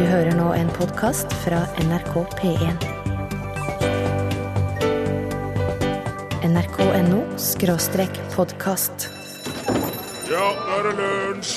Du hører nå en podkast fra NRK P1. nrk.no skråstrek podkast. Ja, nå er det lunsj!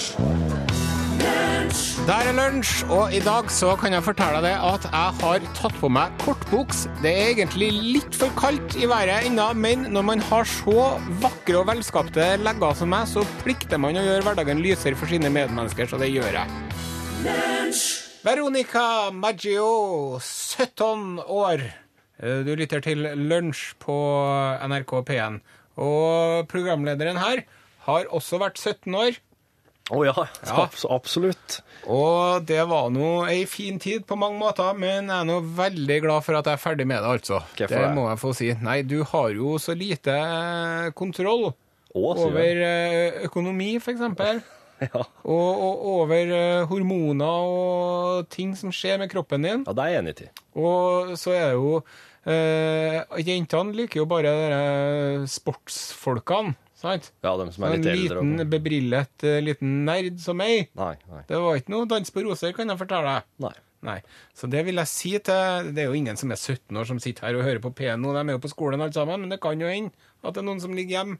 Der er lunsj, og i dag så kan jeg fortelle deg at jeg har tatt på meg kortbuks. Det er egentlig litt for kaldt i været ennå, men når man har så vakre og velskapte legger som meg, så plikter man å gjøre hverdagen lysere for sine medmennesker, så det gjør jeg. Veronica Maggio, 17 år. Eh, Du lytter til Lunsj på NRK P1. Og programlederen her har også vært 17 år. Å ja, Ja. absolutt. Og det var nå ei fin tid på mange måter, men jeg er nå veldig glad for at jeg er ferdig med det, altså. Det det? må jeg få si. Nei, du har jo så lite eh, kontroll Å, over eh, økonomi, for eksempel. Ja. Og, og over eh, hormoner og ting som skjer med kroppen din. ja, det er jeg enig i. Og så er det jo eh, Jentene liker jo bare de sportsfolkene, sant? Ja, de som er En litt eldre. liten, og- bebrillet eh, liten nerd som meg. Nei, nei, Det var ikke noe dans på roser, kan jeg fortelle deg. nei. Nei. Så det vil jeg si til Det er jo ingen som er 17 år som sitter her og hører på P1 nå. De er jo på skolen alle sammen, men det kan jo hende at det er noen som ligger hjemme.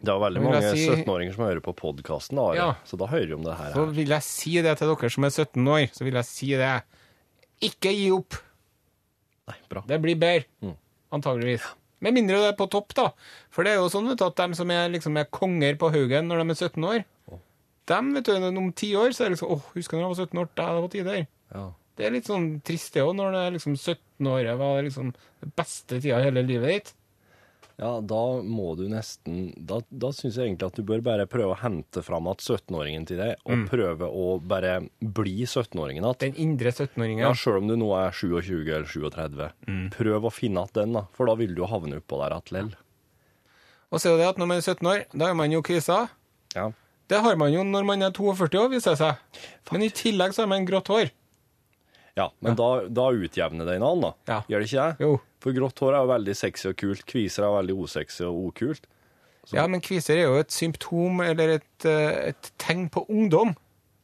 Det er veldig mange si- 17-åringer som hører på podkasten, Ja. Så da hører vi om det her. Så vil jeg si det til dere som er 17 år, så vil jeg si det. Ikke gi opp. Nei, bra. Det blir bedre. Mm. Antageligvis. Med mindre du er på topp, da. For det er jo sånn vet du, at de som er, liksom, er konger på haugen når de er 17 år, dem, vet du, om ti år så er det liksom åh, husker du da jeg var 17 år? Da det var tider. Ja. Det er litt sånn trist det òg, når det er liksom 17-året var liksom den beste tida i hele livet ditt. Ja, da må du nesten Da, da syns jeg egentlig at du bør bare prøve å hente fram at 17-åringen til deg, og prøve å bare bli 17-åringen igjen. Den indre 17-åringen. Ja, Sjøl om du nå er 27 eller 37. Prøv å finne igjen den, da, for da vil du havne oppå der igjen. Og så er det det at når man er 17 år, da er man jo kvisa. Ja. Det har man jo når man er 42 år, viser det seg. Men i tillegg så har man grått hår. Ja, men Da, da utjevner det hverandre, da. Ja. Gjør det ikke det? Jo. For grått hår er jo veldig sexy og kult. Kviser er veldig osexy og okult. Ja, men kviser er jo et symptom eller et, eh, et tegn på ungdom.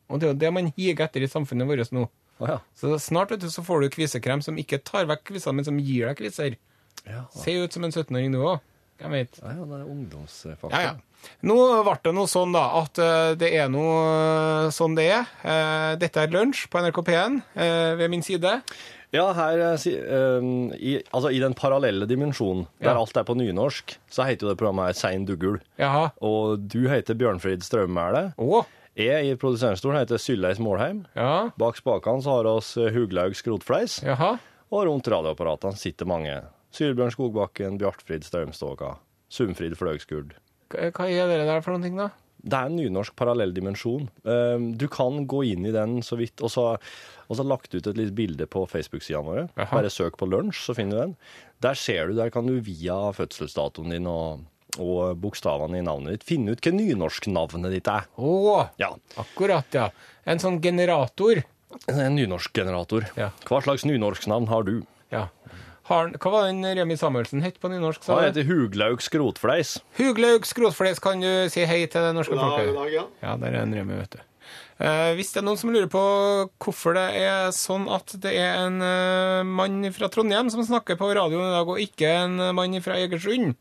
Og det er jo det man higer etter i samfunnet vårt nå. Å ja. Så snart vet du, så får du kvisekrem som ikke tar vekk kviser, men som gir deg kviser. Ja, Se ut som en 17-åring du òg. Jeg vet. ja, det er ungdomsfaktor. Ja, ja. Nå ble det noe sånn, da, at eh, det er noe sånn det er. Eh, Dette er lunsj på NRK P1 eh, ved min side. Ja, her eh, eh, i, altså, I den parallelle dimensjonen, der Ja. alt er på nynorsk, så heter jo det programmet her Sein Duggul. Jaha. Og du heter Bjørnfrid Straummæle. Jeg i produsentstolen heter Sylleis Målheim. Ja. Bak spakene så har oss eh, Huglaug Skrotfleis. Jaha. Og rundt radioapparatene sitter mange. Syrbjørn Skogbakken, Bjartfrid Straumståka, Sumfrid Fløgskurd. Hva hva er det der for noen ting, da? Det er en nynorsk parallell dimensjon. Eh, Du kan gå inn i den så vidt, og så har jeg lagt ut et lite bilde på Facebook-sida våre. Bare søk på lunsj, så finner du den. Der ser du, der kan du via fødselsdatoen din og, og bokstavene i navnet ditt finne ut hva nynorsknavnet ditt er. Å, Ja, akkurat, ja. En sånn generator. en nynorskgenerator. Ja. Hva slags nynorsknavn har du? Ja. Har, hva var den Remi Samuelsen het på nynorsk? sa Han heter Huglaug Skrotfleis. Huglaug Skrotfleis kan du si hei til det norske folket? Ja. Ja, der er en Remi, vet du. Eh, hvis det er noen som lurer på hvorfor det er sånn at det er en eh, mann fra Trondheim som snakker på radioen i dag, og ikke en mann fra Egersund,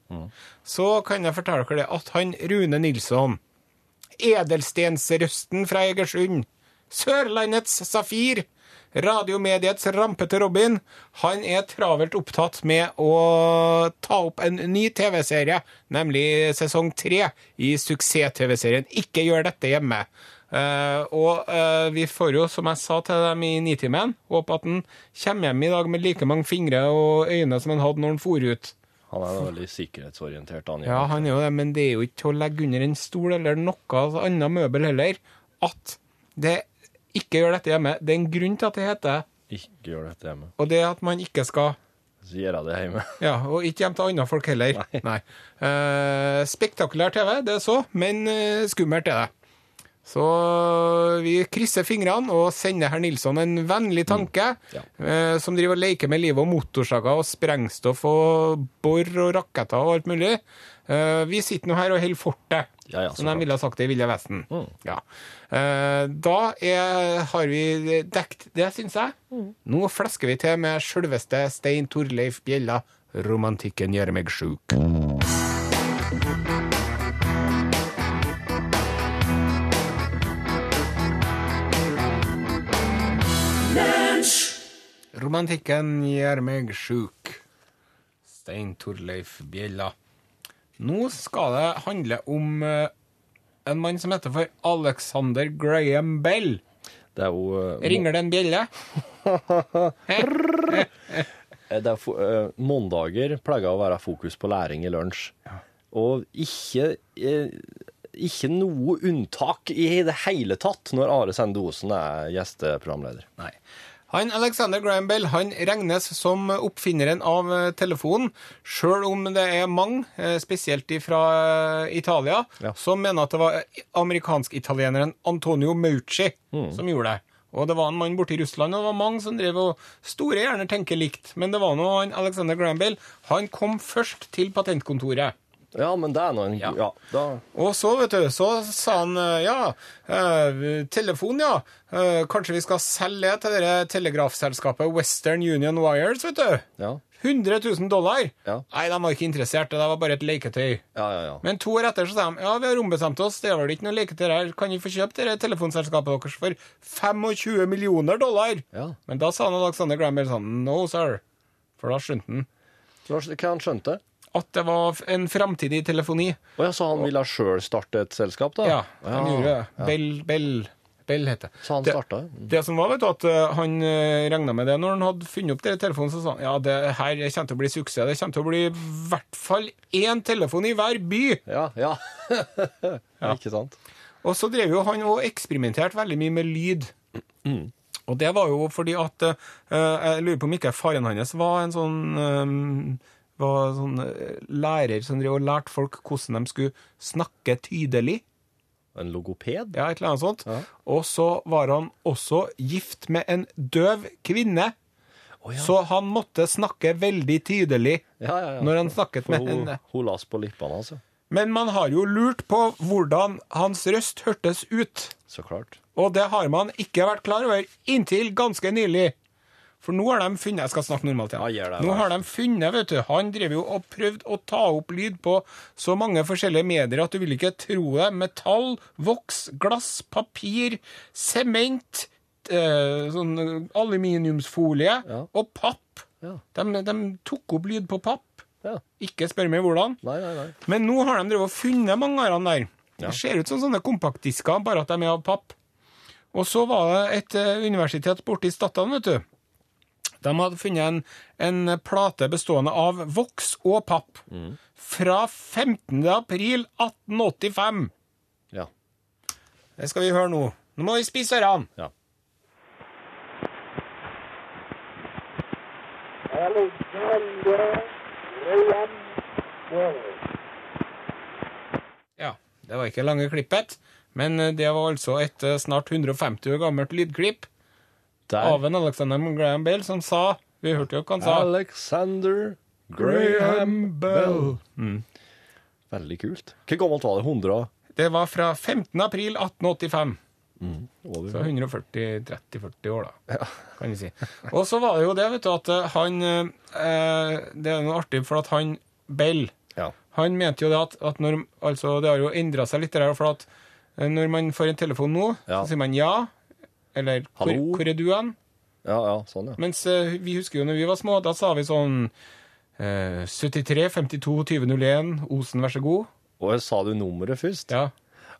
så kan jeg fortelle dere det at han Rune Nilsson, edelstensrøsten fra Egersund, Sørlandets Safir, radiomediets rampete Robin, han er travelt opptatt med å ta opp en ny TV-serie, nemlig sesong tre i suksess-TV-serien Ikke gjør dette hjemme. Uh, og uh, vi får jo, som jeg sa til dem i Nitimen, håpe at han kommer hjem i dag med like mange fingre og øyne som han hadde når han for ut. Han er veldig sikkerhetsorientert. Han, Ja, han er jo det, men det er jo ikke til å legge under en stol eller noe annet møbel heller, at det ikke gjør dette hjemme. Det er en grunn til at det heter Ikke gjør dette hjemme. og det er at man ikke skal Så gjør jeg det hjemme. Ja, og ikke hjem til andre folk heller. Nei. Eh, spektakulær TV, det er så, men eh, skummelt er det. Så vi krysser fingrene og sender herr Nilsson en vennlig tanke, Ja. eh, som driver og leker med livet og motorsager og sprengstoff og bor og raketter og alt mulig. Eh, vi sitter nå her og holder fortet, Ja, ja, som de ville ha sagt det i Ville Vesten. Mm. Ja. Eh, da er, har vi dekt det, syns jeg. Mm. Nå flesker vi til med sjølveste Stein Torleif Bjella. Romantikken gjør meg sjuk. Romantikken gjør meg sjuk. Stein Torleif Bjella. Nå skal det handle om eh, en mann som heter for Alexander Graham Bell. Det er jo uh, Ringer det en bjelle? Eh, Det er uh, Måndager pleier å være fokus på læring i lunsj. Og ikke, uh, ikke noe unntak i det hele tatt når Are Sende Osen er gjesteprogramleder. Nei. Han Alexander Graham Bell han regnes som oppfinneren av eh, telefonen, sjøl om det er mange, eh, spesielt fra Italia, Ja. som mener at det var amerikansk-italieneren Antonio Meucci som gjorde det. Og det var en mann borte i Russland, og det var mange som drev og store hjerner tenker likt. Men det var nå han Alexander Graham Bell. Han kom først til patentkontoret. Ja, men det er nå en Ja. ja. da, Og så, vet du, så sa han eh, ja, eh, telefon, ja. Eh, kanskje vi skal selge til det telegrafselskapet Western Union Wires, vet du. ja. 100 000 dollar. Ja. Nei, de var ikke interessert, det var bare et leketøy. Ja, ja, ja. Men to år etter så sa de ja, vi har ombestemt oss, det er vel ikke noe leketøy her, kan vi få kjøpt det telefonselskapet deres for 25 millioner dollar? Ja. Men da sa han Alexander Graham sånn, no sir, for da skjønte han Hva hva han skjønte? At det var en framtidig telefoni. Oh, ja, så han ville sjøl starte et selskap, da? Ja, han gjorde det. Bell, Bell, Bell heter det. Så han Det- starta? Mm. Det som var, vet du, at eh, han uh, regna med det når han hadde funnet opp den telefonen, så sa han ja, det her kommer til å bli suksess. Det kommer til å bli i hvert fall én telefon i hver by. Ja, ja. Ikke sant? Og så drev jo han og eksperimenterte veldig mye med lyd. Og det var jo fordi at eh, Jeg lurer på om ikke faren hans var en sånn eh, var sånn eh, lærer som drev og lærte folk hvordan de skulle snakke tydelig. En logoped? Ja, et eller annet sånt. Ja. Og så var han også gift med en døv kvinne. Oh, ja. Så han måtte snakke veldig tydelig Ja, når han snakket For med hun, henne. hun las på lippene, altså. Men man har jo lurt på hvordan hans røst hørtes ut. Så klart. Og det har man ikke vært klar over inntil ganske nylig. For nå har de funnet Jeg skal snakke normalt Ja, gjør det, Nå har de funnet, vet du Han drev jo og prøvde å ta opp lyd på så mange forskjellige medier at du vil ikke tro det. Metall, voks, glass, papir, sement, eh, sånn aluminiumsfolie Ja. og papp. Ja. De, de tok opp lyd på papp. Ja. Ikke spør meg hvordan. Nei, nei, nei. Men nå har de drevet og funnet mange av dem der. Ja. Det ser ut som sånne kompaktdisker, bare at de er av papp. Og så var det et eh, universitet borte i Stadland, vet du. De hadde funnet en, en plate bestående av voks og papp. Fra 15. april 1885. Ja. Det skal vi høre nå. Nå må vi spise ørene. ja. Ja, det var ikke lange klippet, men det var altså et eh, snart 150 år gammelt lydklipp Der. av en Alexander Graham Bell som sa Vi hørte jo hva han sa. Alexander Graham Bell. Veldig kult. Hvor gammelt var det? 100 Det var fra 15. april 1885. over? Så 140-30-40 år, da, kan vi si. Og så var det jo det, vet du, at eh, han eh, Det er noe artig, for at han Bell Ja. Han mente jo det at, at når Altså, det har jo endra seg litt, der, for at eh, når man får en telefon nå, Ja. så sier man ja. Eller hvor, hvor er du hen? ja, ja, sånn, ja. Mens eh, vi husker jo når vi var små, da sa vi sånn eh, 73 52 2001, Osen, vær så god. Og sa du nummeret først? Ja.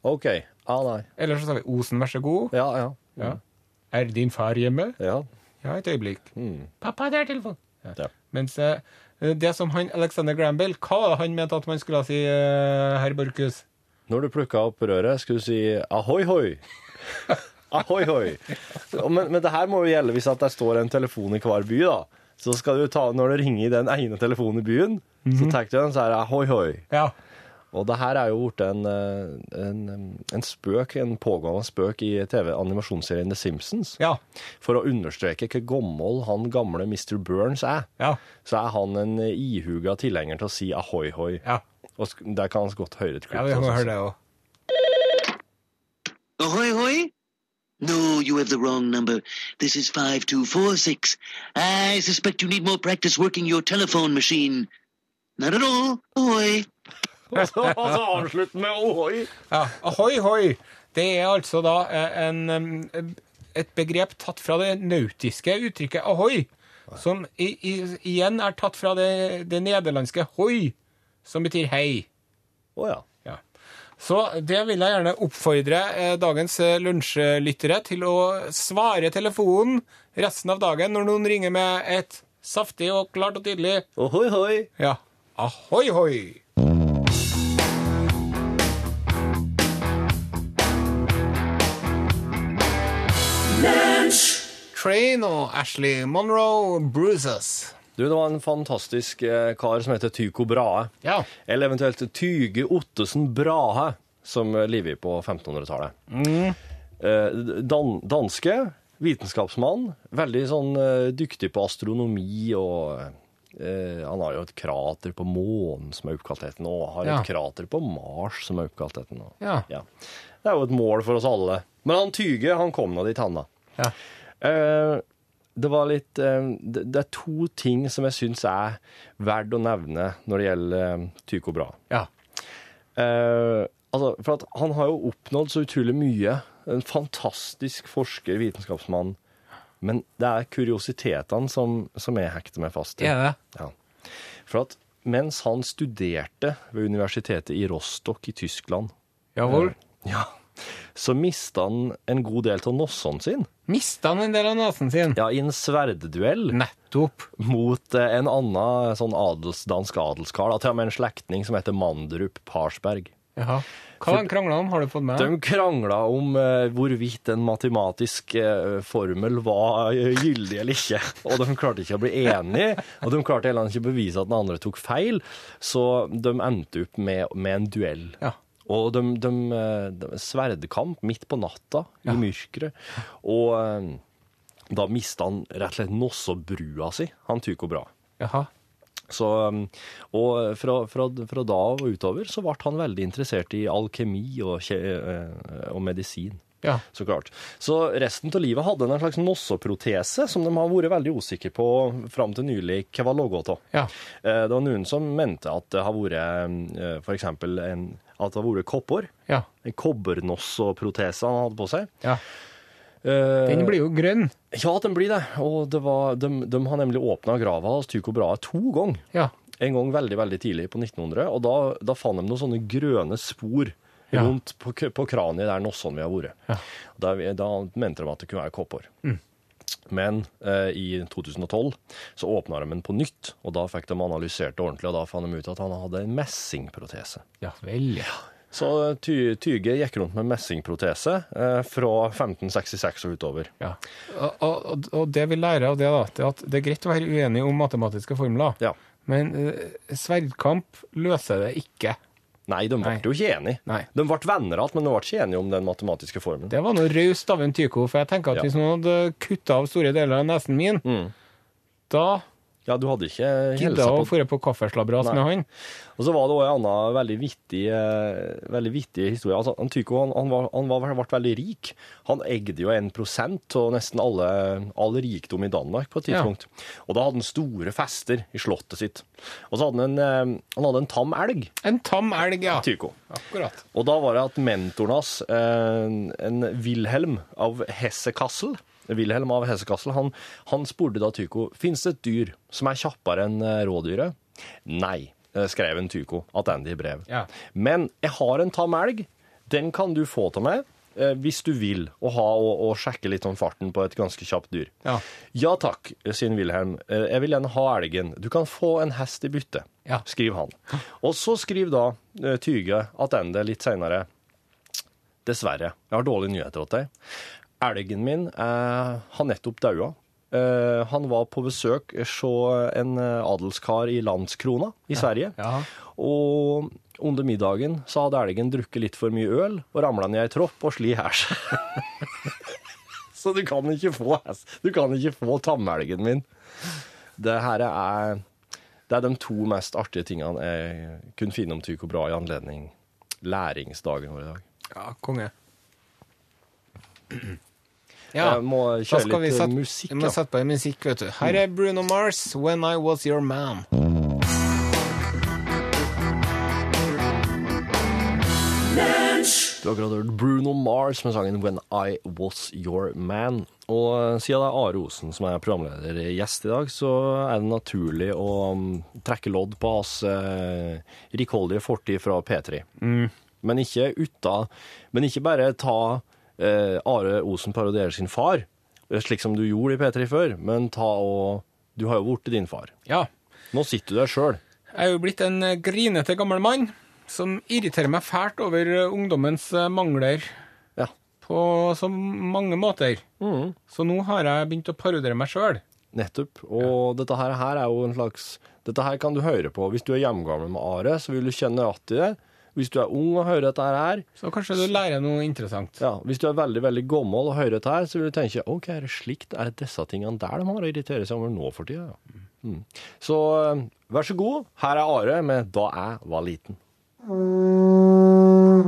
OK. Ah, nei. Eller så sa vi Osen, vær så god. Ja, ja. Ja. Er din far hjemme? Ja. Ja, et øyeblikk. Mm. Pappa, det er telefon. Ja. Mens eh, det som han, Alexander Granbill hva var det han mente at man skulle si, eh, herr Borchhus? Når du plukka opp røret, skulle du si ahoi, hoi. ahoi, hoi. Men, men det her må jo gjelde hvis at det står en telefon i hver by, da. Så skal du ta, når du ringer i den ene telefonen i byen, så tar du den, så er det ahoi, hoi. Ja. Og det her er jo blitt en, eh, en, en spøk, en pågående spøk i TV-animasjonsserien The Simpsons. Ja. For å understreke hvor gammel han gamle Mr. Burns er, Ja. så er han en ihuga tilhenger til å si ahoy hoi. Ja, Og der kan han godt høre et klipp. ja vi må høre det òg. Ahoy, hoy? No, you have the wrong number. This is 5246. I suspect you need more practice working your telephone machine. Not at all. Ahoy. Og så og så avslutt med ohoi. Ja, Ahoi, hoi. Det er altså da eh, en, et begrep tatt fra det nautiske uttrykket ahoi, som i, i, igjen er tatt fra det, det nederlandske hoi, som betyr hei. Å oh, Ja. Så det vil jeg gjerne oppfordre eh, dagens eh, lunsjlyttere til å svare telefonen resten av dagen når noen ringer med et saftig og klart og tydelig Ohoi hoi. ja, ahoi, hoi. Train og Ashley Monroe Bruises. Du, det var en fantastisk eh, kar som heter Tycho Brahe. Ja. Eller eventuelt Tyge Ottesen Brahe, som lever livet på 1500-tallet. Mm. Dan danske, vitenskapsmann, veldig sånn eh, dyktig på astronomi og Uh, han har jo et krater på månen som er oppkalt etter nå, og har Ja. et krater på Mars som er oppkalt etter nå. Ja. Det er jo et mål for oss alle. Men han Tyge, han kom nå dit, han da. Ja. Eh, det var litt eh, det, er to ting som jeg syns er verdt å nevne når det gjelder eh, Tycho Brahe. Ja. Eh, altså, for at han har jo oppnådd så utrolig mye. En fantastisk forsker, vitenskapsmann. Men det er kuriositetene som, som jeg hekter meg fast til. Det? Ja. For at mens han studerte ved universitetet i Rostock i Tyskland, Ja vel. ja, så mista han en god del av nossen sin. Mista han en del av nesen sin? Ja, i en sverdduell Nettopp. mot eh, en annen sånn adels, dansk adelskar, da, til og med en slektning som heter Mandrup Parsberg. Jaha. Hva har de krangla om? Har du fått med De krangla om uh, hvorvidt en matematisk uh, formel var uh, gyldig eller ikke. Og de klarte ikke å bli enige, og de klarte heller ikke å bevise at den andre tok feil, så de endte opp med, med en duell. Ja. Og de, de, eh, de sverdkamp midt på natta, i mørket. Og eh, da mista han rett og slett nossebrua si, han Tycho Bra. Jaha. Så, um, og fra, fra, fra da og utover så ble han veldig interessert i alkemi og, eh, og medisin. Ja. Så klart. Så resten av livet hadde en slags nossoprotese, som de har vært veldig usikre på fram til nylig hva var laga av. Ja. Eh, Det var noen som mente at det har vært f.eks. for eksempel en, at det har vært kopper. Ja. En kobbernosseprotese han hadde på seg. ja. Eh, Den blir jo grønn. Ja, den blir det. Og det var, de, de har nemlig åpna grava hos Tycho Brahe to ganger. Ja. En gang veldig veldig tidlig på 1900, og da, da fant de noen sånne grønne spor Ja. rundt på, på kraniet der Nosson vi har vært. Ja. Da, da mente de at det kunne være kopper. Men eh, i 2012 så åpna de den på nytt, og da fikk de analysert det ordentlig, og da fant de ut at han hadde en messingprotese. Ja vel. Ja. Så ty, Tyge gikk rundt med messingprotese eh, fra 1566 og utover. Ja. Og, og, og det vi lærer av det, da, det er at det er greit å være uenig om matematiske formler, Ja. men eh, sverdkamp løser det ikke. Nei, de ble Nei. jo ikke enige. Nei. De ble venner igjen, men de ble ikke enige om den matematiske formelen. Det var noe raust av en Tycho, for jeg tenker at Ja. hvis noen hadde kutta av store deler av nesen min, Mm. da Ja, du hadde ikke gidda å dra på kaffeslabberas med han. Og så var det også en annen veldig vittig, eh, veldig vittig historie. Altså, han Tycho han, han, var, han var, ble veldig rik. Han eide jo 1% av nesten alle, all rikdom i Danmark på et Ja. tidspunkt. Og da hadde han store fester i slottet sitt. Og så hadde han en, eh, han hadde en tam elg, En tam elg, ja. Tycho. Akkurat. Og da var det at mentoren hans, eh, en Wilhelm av Hessekassel, Wilhelm av Hessekassel, han, han spurte da Tycho, finnes det et dyr som er kjappere enn eh, rådyret? Nei, eh, skrev en Tycho, tilbake i brev. Ja. Men jeg har en tam elg, den kan du få til meg, eh, hvis du vil, og, ha, og, og sjekke litt om farten på et ganske kjapt dyr. Ja. Ja takk, sier Wilhelm. Jeg vil gjerne ha elgen. Du kan få en hest i bytte, Ja. skriver han. Og så skriver da Tyge tilbake litt senere. Dessverre, jeg har dårlige nyheter til deg. Elgen min eh, har nettopp daua. Eh, han var på besøk hos en eh, adelskar i Landskrona i Sverige. Ja. Og Under middagen så hadde elgen drukket litt for mye øl og ramla ned i ei tropp og sli her seg. så du kan ikke få. Du kan ikke få tamelgen min. Det her er Det er de to mest artige tingene jeg kunne finne om Tycho Bra i anledning læringsdagen vår i dag. Ja, konge. Ja, Jeg må da kjøre litt sette, musikk. vi må Ja. sette på musikk, vet du. Her er Bruno Mars, 'When I Was Your Man'. Du har akkurat hørt Bruno Mars med sangen 'When I Was Your Man'. Og siden det er Are Osen som er programleder gjest i dag, så er det naturlig å um, trekke lodd på hans eh, rikholdige fortid fra P3. Men ikke uta, Men ikke bare ta eh, Are Osen parodierer sin far, slik som du gjorde i P3 før, men ta og Du har jo blitt din far. Ja. Nå sitter du der sjøl. Jeg er jo blitt en eh, grinete gammel mann som irriterer meg fælt over eh, ungdommens eh, mangler Ja. på så mange måter. Mm. Så nå har jeg begynt å parodiere meg sjøl. Nettopp. Og dette her, her er jo en slags Dette her kan du høre på. Hvis du er hjemmegammel med Are, så vil du kjenne att i det. Hvis du er ung og hører dette her, Så kanskje du lærer noe interessant. ja, hvis du er veldig veldig gammel og hører dette her, så vil du tenke OK, er det slikt? Er det disse tingene der de har å irritere seg over nå for tida? Ja. Mm. Så eh, vær så god. Her er Are med 'Da jeg var liten'.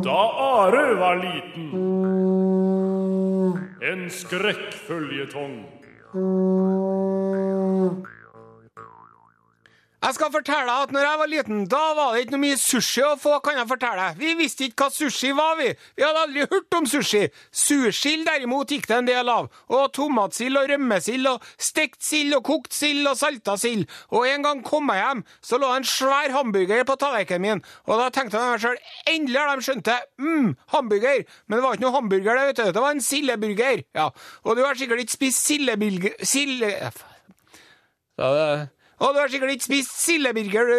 Da Are var liten. En skrekkføljetong. Jeg skal fortelle deg at når jeg var liten, da var det ikke noe mye sushi å få, kan jeg fortelle deg. Vi visste ikke hva sushi var, vi. Vi hadde aldri hørt om sushi. Sursild derimot gikk det en del av. Og tomatsild og rømmesild og stekt sild og kokt sild og salta sild. Og en gang kom jeg hjem, så lå det en svær hamburger på tallerkenen min. Og da tenkte jeg meg sjøl, endelig har de skjønt det. Mm, hamburger. Men det var ikke noe hamburger, det, vet du. Det var en sildeburger. Ja. Og du har sikkert ikke spist sildebilger... Silde... Ja, det... Og du har sikkert ikke spist sildeburger, du.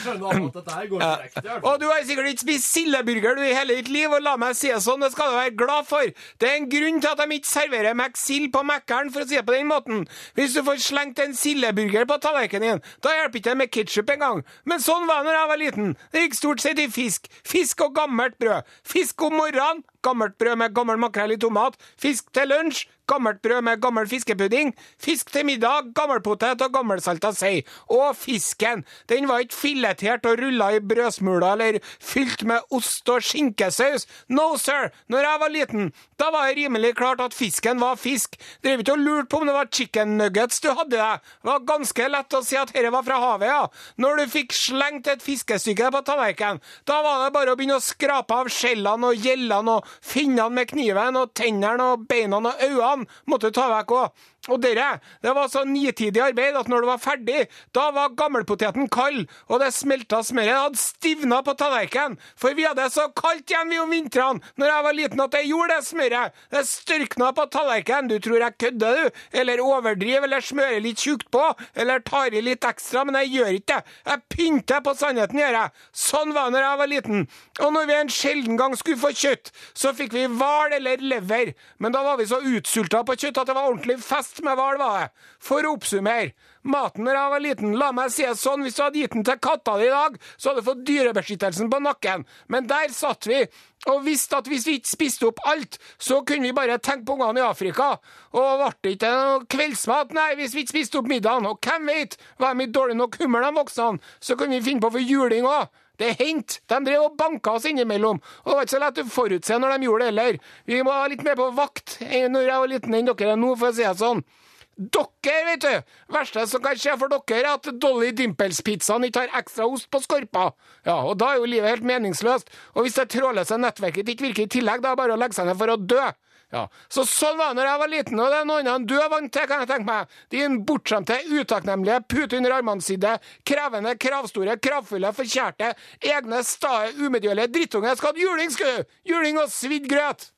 skjønner at dette her går direkte, ja. Og du har sikkert ikke spist sildeburger du i hele ditt liv, og la meg si det sånn, det skal du være glad for. Det er en grunn til at de ikke serverer Mac-sild på Mækkern, for å si det på den måten. Hvis du får slengt en sildeburger på tallerkenen din, da hjelper ikke det med ketsjup engang. Men sånn var det når jeg var liten. Det gikk stort sett i fisk. Fisk og gammelt brød. Fisk om morgenen, gammelt brød med gammel makrell i tomat. Fisk til lunsj, gammelt brød med gammel fiskepudding. Fisk til middag, gammelpotet og gammelsalta sei. Og fisken, den var ikke filetert og rulla i brødsmuler eller fylt med ost og skinkesaus. No, sir! Når jeg var liten, da var det rimelig klart at fisken var fisk. Drev ikke og lurte på om det var chicken nuggets du hadde deg. Det var ganske lett å si at dette var fra havet, ja. Når du fikk slengt et fiskestykke på tallerkenen, da var det bare å begynne å skrape av skjellene og gjellene og finnene med kniven og tennene og beina og øynene måtte du ta vekk òg. Og dere, det var så nitidig arbeid at når det var ferdig, da var gammelpoteten kald, og det smelta smøret hadde stivna på tallerkenen, for vi hadde så kaldt igjen vi om vintrene når jeg var liten at det gjorde det smøret. Det størkna på tallerkenen. Du tror jeg kødder, du? Eller overdriver, eller smører litt tjukt på, eller tar i litt ekstra, men jeg gjør ikke det. Jeg pynter på sannheten, gjør jeg. Sånn var det når jeg var liten. Og når vi en sjelden gang skulle få kjøtt, så fikk vi hval eller lever, men da var vi så utsulta på kjøtt at det var ordentlig fest med hval, var det. For å oppsummere. Maten da jeg var liten, la meg si det sånn, hvis du hadde gitt den til katta di i dag, så hadde du fått dyrebeskyttelsen på nakken. Men der satt vi, og visste at hvis vi ikke spiste opp alt, så kunne vi bare tenke på ungene i Afrika. Og ble det ikke noe kveldsmat, nei, hvis vi ikke spiste opp middagen. Og hvem vet, var de i dårlig nok humør, de voksne, så kunne vi finne på for juling òg. Det hendte. De drev og banka oss innimellom. Og det var ikke så lett å forutse når de gjorde det heller. Vi må være litt mer på vakt når jeg var liten enn dere er nå, for å si det sånn. Dere, vet du! verste som kan skje for dere, er at Dolly Dimples-pizzaen ikke har ekstra ost på skorpa. Ja, og da er jo livet helt meningsløst. Og hvis det trådløse nettverket ikke virker i tillegg, da er det bare å legge seg ned for å dø. Ja, Så sånn var det når jeg var liten, og det er noe annet enn du er vant til, kan jeg tenke meg. Din bortskjemte, utakknemlige, pute under armene-side, krevende, kravstore, kravfulle, forkjærte, egne, stae, umedgjørlige drittunge skal ha juling, skal! Juling og svidd grøt!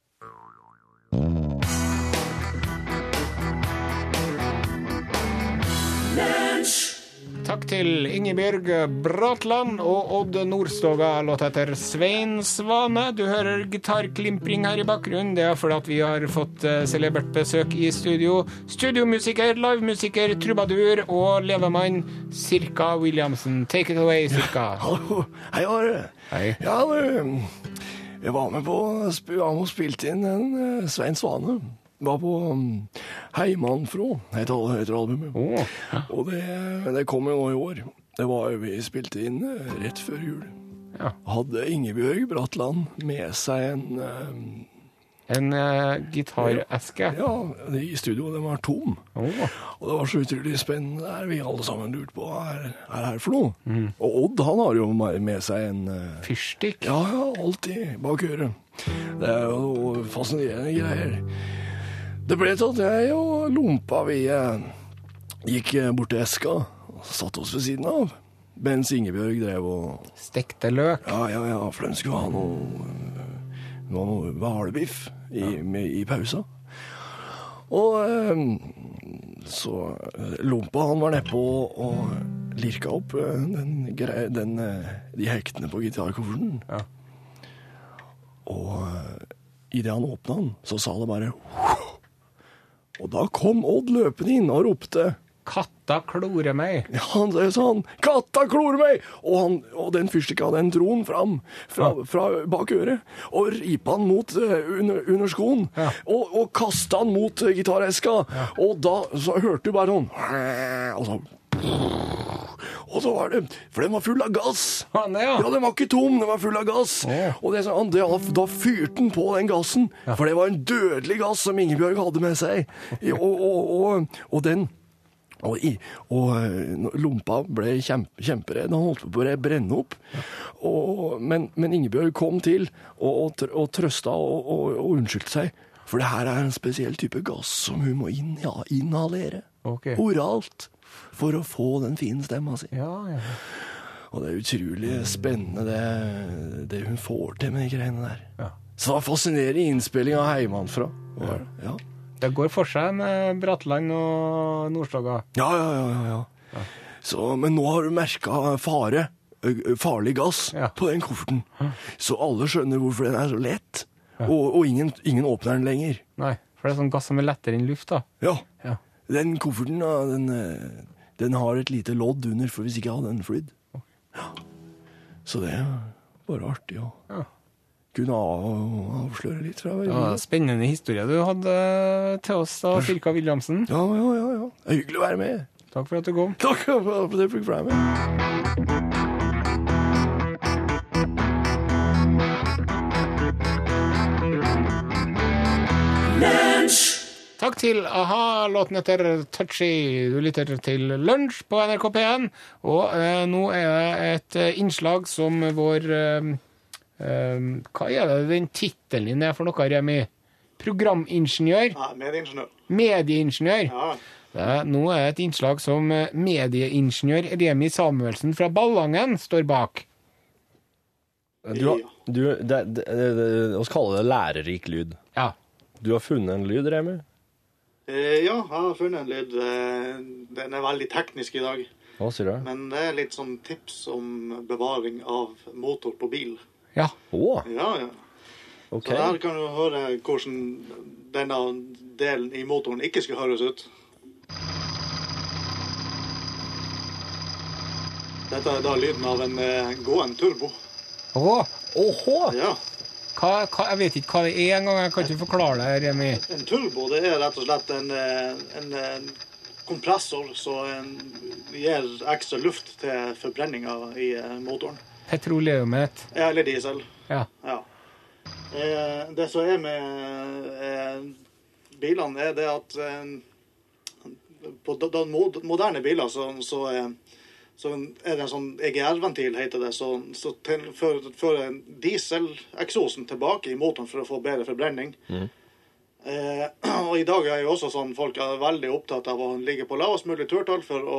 Takk til Ingebjørg Bratland og Odd Nordstoga, låt etter Svein Svane. Du hører gitarklimpring her i bakgrunnen. Det er fordi vi har fått eh, celebert besøk i studio. Studiomusiker, livemusiker, trubadur og levemann Sirka Williamsen. Take it away, Sirka. Hallo, hei Are. Hei. Ja, du, jeg var med på med spilte inn en eh, Svein Svane. Var på um, Heimannfrå, heter, heter albumet. Åh, Og det, det kom jo nå i år. Det var jo vi spilte inn eh, rett før jul. Ja. Hadde Ingebjørg Bratland med seg en eh, En uh, gitareske. Ja, i studio, den var tom. Oh. Og det var så utrolig spennende der. Vi alle sammen lurte på hva er er her for noe. Og Odd han har jo med seg en uh, Fyrstikk. Ja, ja, alltid bak øret. Det er jo fascinerende greier. Det ble til at jeg og Lompa vi eh, gikk eh, bort til eska og satte oss ved siden av. Mens Ingebjørg drev og Stekte løk. Ja, ja, ja, for de skulle ha noe, eh, noe, hvalbiff i, med- i pausa. Og så Lompa han var nedpå og lirka opp den, den, de hektene på gitarkofferten. Ja. Og idet han åpna den, så sa det bare Og da kom Odd løpende inn og ropte Katta klorer meg. ja, han sa sånn 'Katta klorer meg!' Og, han, og den fyrstikka, den dro han fram fra, fra bak øret og ripa han mot eh, under, under skoen. Ja. Og, og kasta han mot eh, gitareska. Og da så hørte du bare sånn Og så og så var det For den var full av gass. Er, Ja, den var ikke tom, den var full av gass. Og det, det, da fyrte han på den gassen, for det var en dødelig gass som Ingebjørg hadde med seg. Og, og, og, og den og, i, og eh, Lompa ble kjempe, kjemperedd. Han holdt på å brenne opp. Og, men, men Ingebjørg kom til og, og, og trøsta og unnskyldte seg. For det her er en spesiell type gass som hun må inn, ja, inhalere. Okay. Oralt. For å få den fine stemma si. Ja, ja. Og det er utrolig spennende det, det hun får til med de greiene der. Ja. Så det var fascinerende innspilling av heimanfra. Ja. Ja. Det går for seg med Bratland og Nordstoga. Ja, ja, ja, ja, ja. Så, men nå har du merka fare, farlig gass, på den kofferten. Så alle skjønner hvorfor den er så lett. Og, og ingen, ingen åpner den lenger. Nei, for det er sånn gass som er lettere enn luft, da. Ja. Ja. Den kofferten, den, den har et lite lodd under, for hvis ikke hadde den flydd. Ja. Så det er bare artig å Ja. kunne avsløre litt fra Ja, hverandre. spennende historie du hadde til oss, da, Sirka Williamsen. Ja, ja, ja, ja. Hyggelig å være med. Takk for at du kom. Takk for at du fikk være med. Takk til a-ha. Låten heter Touchy. Du lytter til Lunsj på NRK P1. Og eh, nå er det et eh, innslag som vår eh, eh, Hva er det den tittelen din er for noe, Remi? Programingeniør? Ja, medieingeniør. Medieingeniør? Ja. Det er, nå er det et innslag som eh, medieingeniør Remi Samuelsen fra Ballangen står bak. Du, har- du, det, det, det, det, oss kaller det lærerik lyd. Ja. Du har funnet en lyd, Remi? Eh, ja, jeg har funnet en lyd. Eh, Den er veldig teknisk i dag. Hva sier du? Men det er litt sånn tips om bevaring av motor på bil. Ja. Å, Ja, ja. Okay. Så her kan du høre hvordan denne delen i motoren ikke skal høres ut. Dette er da lyden av en eh, gående turbo. Å, Åhå! Ja. Hva, hva, jeg vet ikke hva det er engang. Jeg kan ikke forklare det, Remi. En turbo det er rett og slett en, en, en, eh, kompressor som eh, gir ekstra luft til forbrenninga i eh, motoren. Petroleumet. Ja, Eller diesel. Ja. Ja. Eh, det som er med eh, bilene, er det at eh, på moderne biler så, så, eh, så er det en sånn EGR-ventil, heter det. Så, så fører dieseleksosen tilbake i motoren for å få bedre forbrenning. Eh, og i dag er jo også sånn folk er veldig opptatt av å ligge på lavest mulig turtall for å,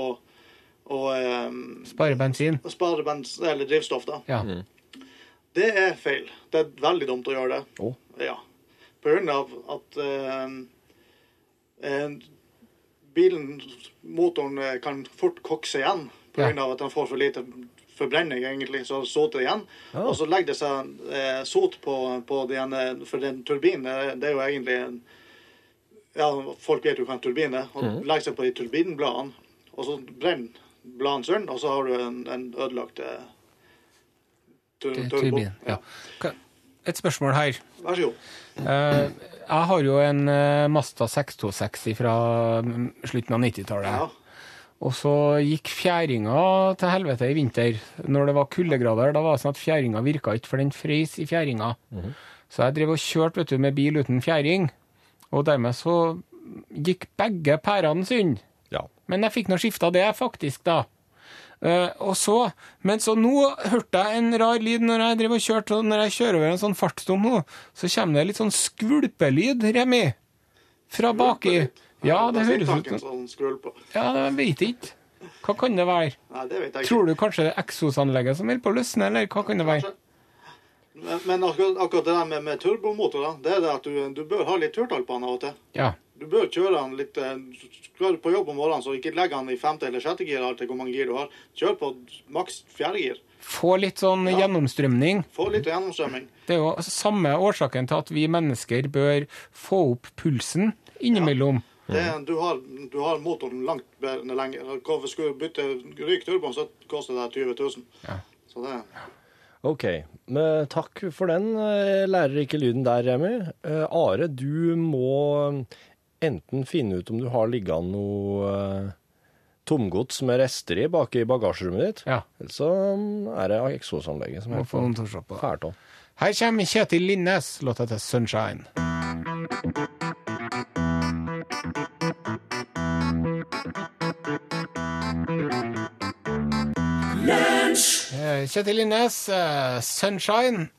å eh, Spare bensin. spare bens eller drivstoff. da. Ja. Det er feil. Det er veldig dumt å gjøre det. Oh. Ja. På grunn av at eh, eh, bilen, motoren, eh, kan fort kokse igjen Grunn av at han får for lite forbrenning, egentlig, så soter igjen. Og så legger det seg eh, sot på, på den, eh, for den turbinen. eh, Det er jo egentlig en Ja, folk vet jo hva en turbin er. Og legger seg på de turbinbladene, og så brenner bladene søren, og så har du en, en ødelagt eh, tur. Turbin. Ja. Et spørsmål her. Vær så god. Eh, jeg har jo en Masta Mazda 626 fra mm, slutten av 90-tallet. Ja. Og så gikk fjæringa til helvete i vinter. Når det var kuldegrader, da var det sånn at fjæringa virka ikke, for den frøs i fjæringa. Så jeg drev og kjørte vet du, med bil uten fjæring, og dermed så gikk begge pærene synd. Ja. Men jeg fikk nå skifta det, faktisk, da. Uh, og så, Men så nå hørte jeg en rar lyd når jeg drev og kjørte, og når jeg kjører over en sånn fartsdom nå, så kommer det litt sånn skvulpelyd, Remi. Fra baki. Ja, det høres ut som. Ja, jeg vet ikke. Hva kan det være? Nei, det vet jeg ikke. Tror du kanskje det er eksosanlegget som holder på å løsne, eller hva kan det være? Men, men akkurat, akkurat det der med, med turbomotorer, det er det at du, du bør ha litt turtall på den av og til. Ja. Du bør kjøre den litt eh, Skal du på jobb om morgenen, så ikke legg den i femte eller sjette gir, alt etter hvor mange gir du har. Kjør på maks fjerde gir. Få litt sånn gjennomstrømning. Få litt gjennomstrømming. Det er jo samme årsaken til at vi mennesker bør få opp pulsen innimellom. Det, er- du, har, du har motoren langt bedre lenger. Hvorfor skulle du bytte ryk turboen, så koster det 20 000. Ja. Så det OK. Men takk for den Lærer lærerike lyden der, Remi. Eh, Are, du må enten finne ut om du har liggende noe eh, tomgods med rester i bak i bagasjerommet ditt, Ja. eller så mm, er det eksosanlegget som er på fælt. Her kommer Kjetil Linnes, låta til 'Sunshine'. Kjetil Innes, eh, 'Sunshine'.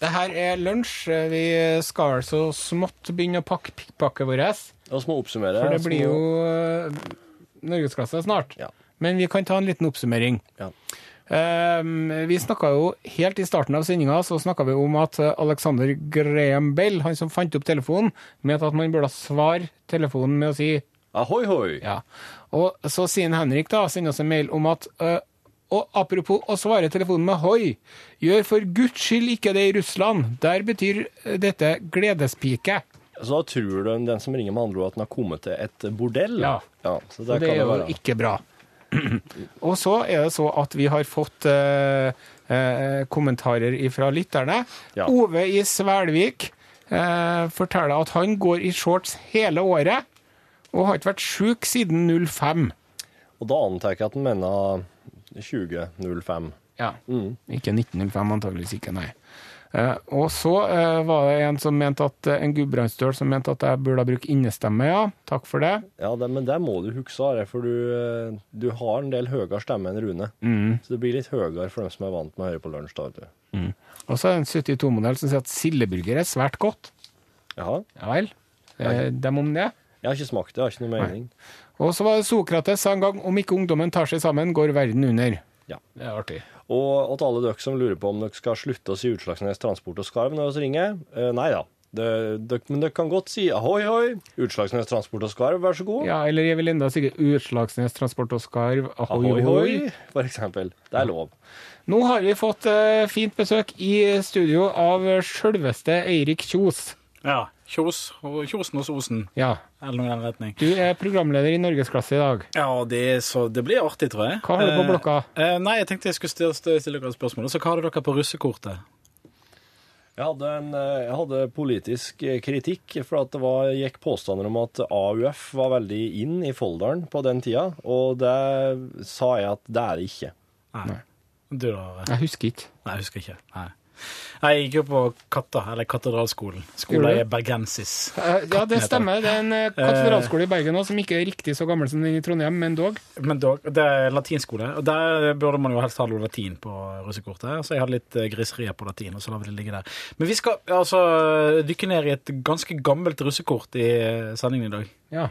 Det her er lunsj. Eh, Vi skal så smått begynne å pakke pikkpakket vårt. Og så må oppsummere. For det blir jo eh, norgesklasse snart. Ja. Men vi kan ta en liten oppsummering. Ja. Um, vi snakka jo helt i starten av sendinga så snakket vi om at eh, Alexander Graham Bell, han som fant opp telefonen, mente at man burde svare telefonen med å si Ahoi, hoi! ja. Og så sier Henrik da, sender oss en mail om at eh, og apropos å svare telefonen med hoi, gjør for guds skyld ikke det i Russland. Der betyr dette gledespike. Så da tror du den som ringer med andre ord at den har kommet til et bordell? Ja. så det, det er jo være. ikke bra. og så er det så at vi har fått eh, eh, kommentarer fra lytterne. Ja. Ove i Svelvik eh, forteller at han går i shorts hele året, og har ikke vært sjuk siden 05. Og da antar jeg at han mener 2005. Ja. Ikke 1905, antageligvis ikke, nei. Eh, og så eh, var det en som mente at eh, en gudbrandsdøl som mente at jeg burde bruke innestemme, ja. Takk for det. Ja, det, men det må du huske, for du, eh, du har en del høyere stemme enn Rune. Så det blir litt høyere for dem som er vant med å høre på lunsj. da, vet. Og så er det en 72-modell som sier at sildeburger er svært godt. Jaha. Ja vel. Eh, dem om det. Jeg har ikke smakt det, jeg har ikke noe mening. Og så var det Sokrates sa en gang om ikke ungdommen tar seg sammen, går verden under. Ja. Det er artig. Og til alle dere som lurer på om dere skal slutte å si Utslagsnes Transport og Skarv når dere ringer, eh, nei da. Det, det, men dere kan godt si ahoi, hoi, Utslagsnes Transport og Skarv, vær så god. Ja, eller jeg vil enda si Utslagsnes Transport og Skarv, ahoi, Ahoi, hoi. hoi, for eksempel. Det er lov. Nå har vi fått eh, fint besøk i studio av sjølveste Eirik Kjos. Ja. Kjos. og Kjosen hos Osen, Ja, eller noe i den retning. du er programleder i Norgesklasse i dag. Ja, det, så, det blir artig, tror jeg. Hva har du på Eh, blokka? Eh, nei, jeg tenkte jeg skulle stille, dere et spørsmål. Så hva hadde dere på russekortet? Jeg hadde, en, eh, jeg hadde politisk eh, kritikk, for at det var, gikk påstander om at AUF var veldig inn i Folldalen på den tida, og det sa jeg at det er det ikke. Nei. Du da? Jeg husker ikke. Nei, jeg husker ikke. Nei. Jeg gikk jo på Katta, eller Katedralskolen. Skolen er bergensis. Eh, Ja, det stemmer. Det er en eh, katedralskole i Bergen også, som ikke er riktig så gammel som den i Trondheim, men dog. Men dog, det er latinskole, og der burde man jo helst ha noe latin på russekortet. Så jeg hadde litt eh, griserier på latin, og så lar vi det ligge der. Men vi skal altså dykke ned i et ganske gammelt russekort i eh, sendingen i dag. Ja.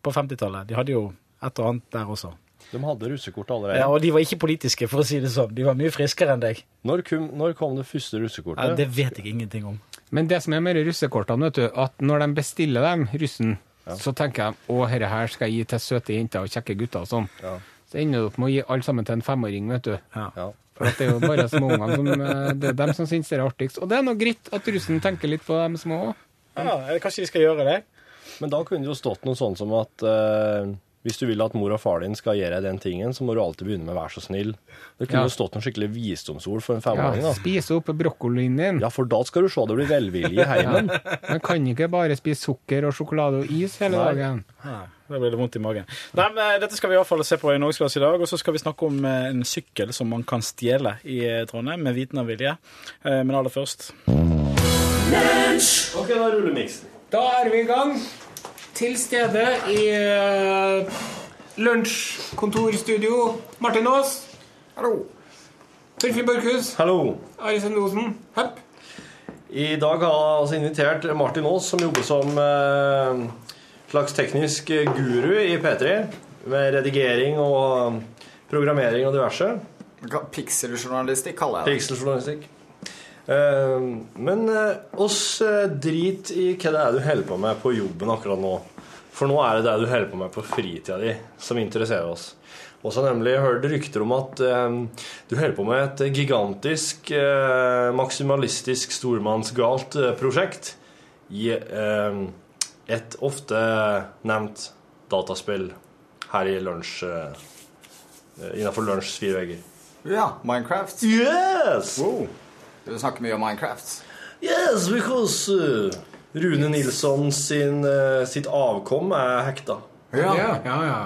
På 50-tallet. De hadde jo et og annet der også. De hadde russekort allerede. Ja, og de var ikke politiske, for å si det sånn. De var mye friskere enn deg. Når, kom, når kom det første russekortet? Ja, det vet jeg ingenting om. Men det som er med russekortene, vet du, at når de bestiller dem, russen, så tenker de å, herre her skal jeg gi til søte jenter og kjekke gutter og sånn. Ja. Så ender du opp med å gi alle sammen til en femåring, vet du. Ja. For at det er jo bare småungene som eh, Det er dem som syns det er artigst. Og det er nå greit at russen tenker litt på dem små òg. Ja, kanskje de skal gjøre det? Men da kunne det jo stått noe sånn som at eh, hvis du vil at mor og far din skal gjøre den tingen, så må du alltid begynne med 'vær så snill'. Det kunne Ja. jo stått noen skikkelig visdomsord for en Ja, femåring. da. spis opp brokkolien din. Ja, for da skal du se det blir velvilje i heimen. Man kan ikke bare spise sukker og sjokolade og is hele Nei. dagen. Nei. da blir det vondt i magen. Nei, men eh, Dette skal vi i hvert fall se på i Norgesklasse i dag. Og så skal vi snakke om eh, en sykkel som man kan stjele i eh, Trondheim, med viten og vilje. Eh, Men aller først Ok, da ruller miksen. Da er vi i gang. Til stede i uh, lunsjkontorstudio. Martin Aas. Hallo. Torfinn Borchhus. Hallo. Arisen Osen. Hepp. I dag har jeg altså invitert Martin Aas, som jobber som uh, slags teknisk guru i P3, med redigering og programmering og diverse. Pikseljournalistikk kaller jeg det. Pixeljournalistikk. Eh, men eh, oss eh, drit i hva det er du holder på med på jobben akkurat nå. For nå er det det du holder på med på fritida di, som interesserer oss. Og så har jeg nemlig hørt rykter om at du holder på med et gigantisk, maksimalistisk, stormannsgalt prosjekt i et ofte nevnt dataspill her i lunsj Innafor lunsjs fire vegger. Ja, Minecraft. Yes! Wow. Du snakker mye om Minecraft. Yes, because uh, Rune Nilsson sin, uh, sitt avkom er hekta. Ja, ja, ja.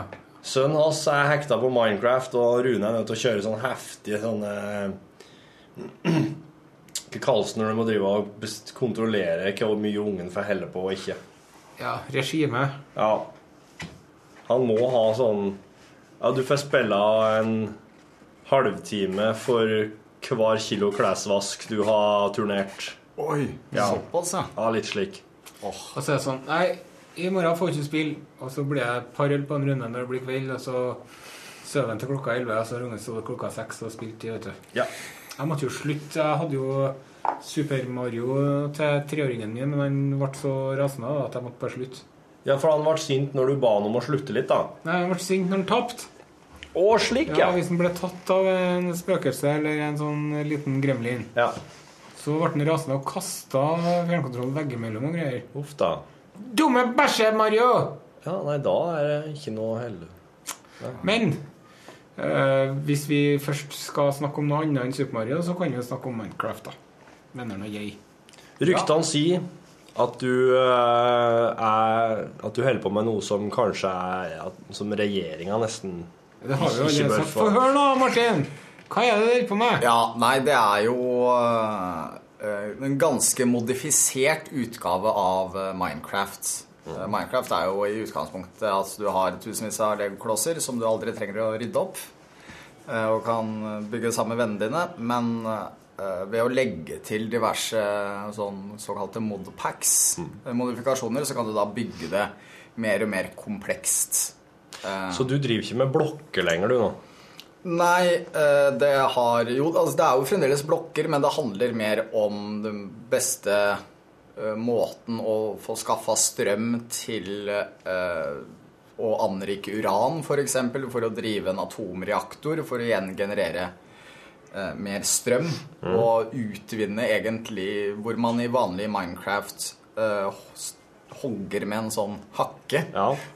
Sønnen hans er hekta på Minecraft, og Rune er nødt til å kjøre sånn heftige sånne Hva kalles det når du må drive og kontrollere hvor mye ungen får helle på og ikke? Ja, regime. Ja. Han må ha sånn Ja, du får spille en halvtime for hver kilo klesvask du har turnert. Oi, Ja. såpass, ja. Ja, litt slik. Og så er det sånn Nei, i morgen får jeg ikke spille. Og så blir jeg par øl på en runde når det blir kveld, og så sover han til klokka 11, og så har ungen sovet klokka 6 og spilt i, vet du. Ja. Jeg måtte jo slutte. Jeg hadde jo Super Mario til treåringen min, men han ble så rasende at jeg måtte bare slutte. Ja, for han ble sint når du ba han om å slutte litt, da. Nei, han ble sint når han tapte. Å, slik, Ja, ja. Hvis han ble tatt av en spøkelse eller en sånn liten gremlin, Ja. så ble han rasende og kasta fjernkontrollen veggimellom og greier. Uff da. Dumme bæsje, Mario! Ja, nei, da er det ikke noe helle. Men eh, hvis vi først skal snakke om noe annet enn Super Mario, så kan vi jo snakke om Minecraft, da. Vennene og jeg. Ryktene sier at du eh, er At du holder på med noe som kanskje er at, Som regjeringa nesten Det har vi jo allerede sagt. få. Høre nå, Martin! Hva er det du holder på med? Ja, nei, det er jo uh, en ganske modifisert utgave av øh, Minecraft. Eh, Minecraft er jo i utgangspunktet at du har tusenvis av legoklosser som du aldri trenger å rydde opp, uh, og kan bygge sammen med vennene dine, men eh, ved å legge til diverse sånn såkalte modpacks, mm. modifikasjoner, så kan du da bygge det mer og mer komplekst. Eh, Så du driver ikke med blokker lenger, du nå? Nei, eh, det har Jo, altså det er jo fremdeles blokker, men det handler mer om den beste eh, måten å få skaffa strøm til å anrike uran, f.eks. For, eksempel, for å drive en atomreaktor, for å igjen generere mer strøm. Og utvinne egentlig hvor man i vanlig Minecraft hogger med en sånn hakke.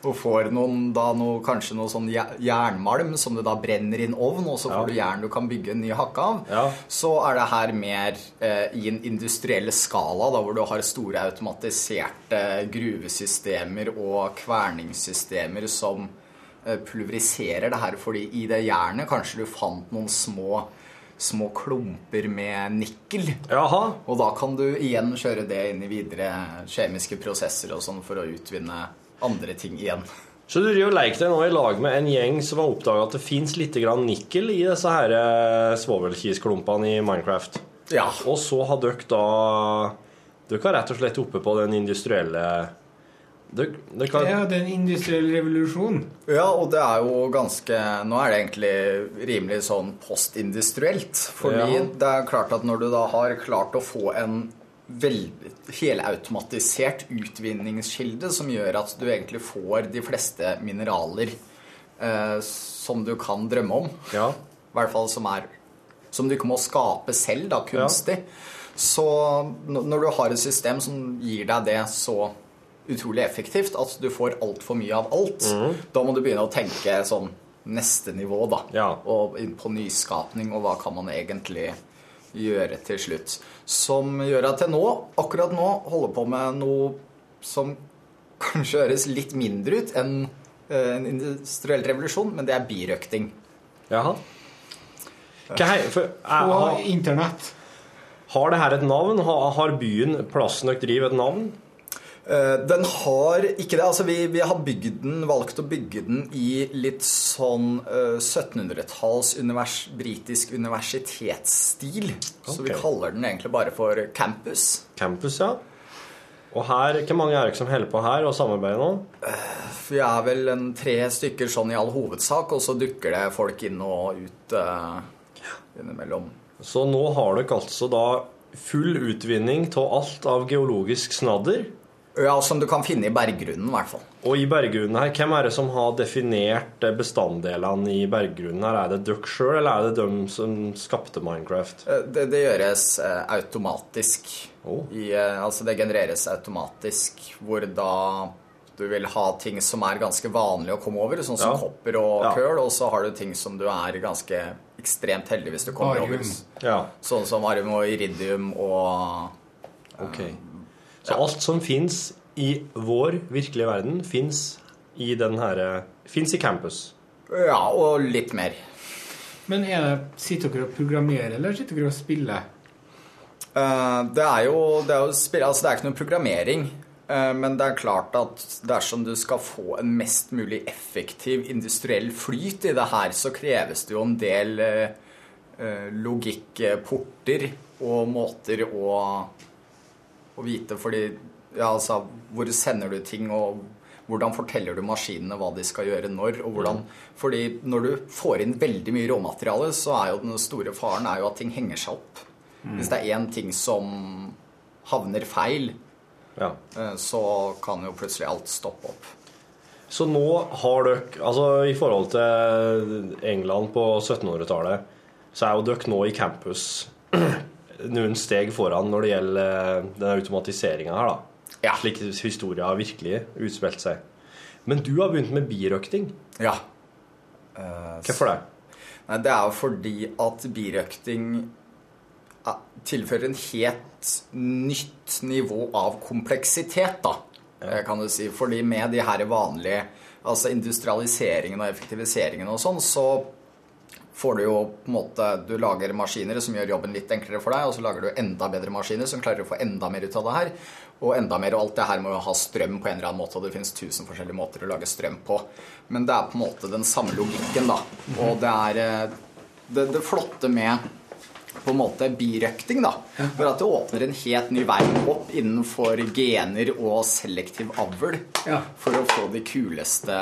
Og får noen, da noe, kanskje noe sånn jernmalm som du da brenner i en ovn, og så får Ja. du jern du kan bygge en ny hakke av. Så er det her mer eh, i en industriell skala, da, hvor du har store automatiserte gruvesystemer og kverningssystemer som eh, pulveriserer det her, fordi i det jernet kanskje du fant noen små små klumper med nikkel. Jaha. Og da kan du igjen kjøre det inn i videre kjemiske prosesser og sånn for å utvinne andre ting igjen. Så du driver leker deg nå i lag med en gjeng som har oppdaga at det fins litt grann nikkel i disse her eh, svovelkisklumpene i Minecraft. Ja. Og så har dere da Dere er rett og slett oppe på den industrielle dere, det kan... Ja, det er en industriell revolusjon. Ja, og det er jo ganske Nå er det egentlig rimelig sånn postindustrielt. Fordi Ja. det er klart at når du da har klart å få en veldig helautomatisert utvinningskilde som gjør at du egentlig får de fleste mineraler eh, som du kan drømme om. Ja. I hvert fall som er Som du ikke må skape selv, da, kunstig. Så når du har et system som gir deg det så utrolig effektivt at du får altfor mye av alt, da må du begynne å tenke sånn neste nivå, da. Ja. Og inn på nyskapning, og hva kan man egentlig gjøre til slutt. Som gjør at jeg nå, akkurat nå, holder på med noe som kanskje høres litt mindre ut enn eh, en industriell revolusjon, men det er birøkting. Jaha. Hva hei, for, jeg, Og har, internett. har det her et navn? Har, har byen, plassen dere driver, et navn? Eh, Den har ikke det. Altså, vi, vi har den, valgt å bygge den i litt sånn uh, 1700-talls univers, britisk universitetsstil. Så vi kaller den egentlig bare for campus. Campus, ja. Og her, Hvor mange er dere som holder på her og samarbeider nå? Vi er vel en tre stykker sånn i all hovedsak, og så dukker det folk inn og ut uh, innimellom. Så nå har dere altså da full utvinning av alt av geologisk snadder. Ja, Som du kan finne i berggrunnen, i hvert fall. Og i berggrunnen her, hvem er det som har definert eh, bestanddelene i berggrunnen her? Er det dere sjøl, eller er det dem som skapte Minecraft? Eh, Det, det gjøres eh, automatisk. Oh. I, altså det genereres automatisk, hvor da du vil ha ting som er ganske vanlig å komme over, sånn som Ja. kopper og Ja. køl, og så har du ting som du er ganske ekstremt heldig hvis du kommer Arium. over. Ja, Sånn som arium og iridium og ok. Så alt som fins i vår virkelige verden, fins i den herre Fins i campus. Ja, og litt mer. Men er det, sitter dere og programmerer, eller sitter dere og spiller? Uh, Det er jo, det er jo spill, altså det er ikke noe programmering, eh, men det er klart at dersom du skal få en mest mulig effektiv industriell flyt i det her, så kreves det jo en del eh, eh, logikkporter og måter å, å vite, fordi ja, altså, hvor sender du ting, og hvordan forteller du maskinene hva de skal gjøre når, og hvordan Fordi når du får inn veldig mye råmateriale, så er jo den store faren er jo at ting henger seg opp. Hvis det er én ting som havner feil, Ja. eh, så kan jo plutselig alt stoppe opp. Så nå har dere Altså i forhold til England på 1700-tallet, så er jo dere nå i campus noen steg foran når det gjelder den automatiseringa her, da. Ja. Slik historia har virkelig utspilt seg. Men du har begynt med birøkting. Ja. Hvorfor det? Nei, det er jo fordi at birøkting tilfører en helt nytt nivå av kompleksitet, da, eh, kan du si. Fordi med de her vanlige altså industrialiseringen og effektiviseringen og sånn, så får du jo på en måte Du lager maskiner som gjør jobben litt enklere for deg, og så lager du enda bedre maskiner som klarer å få enda mer ut av det her. Og enda mer, og alt det her må jo ha strøm på en eller annen måte, og det finnes tusen forskjellige måter å lage strøm på. Men det er på en måte den samme logikken, da. Og det er eh, det, det flotte med på en måte birøkting, da. For at det åpner en helt ny vei opp innenfor gener og selektiv avl. For å få de kuleste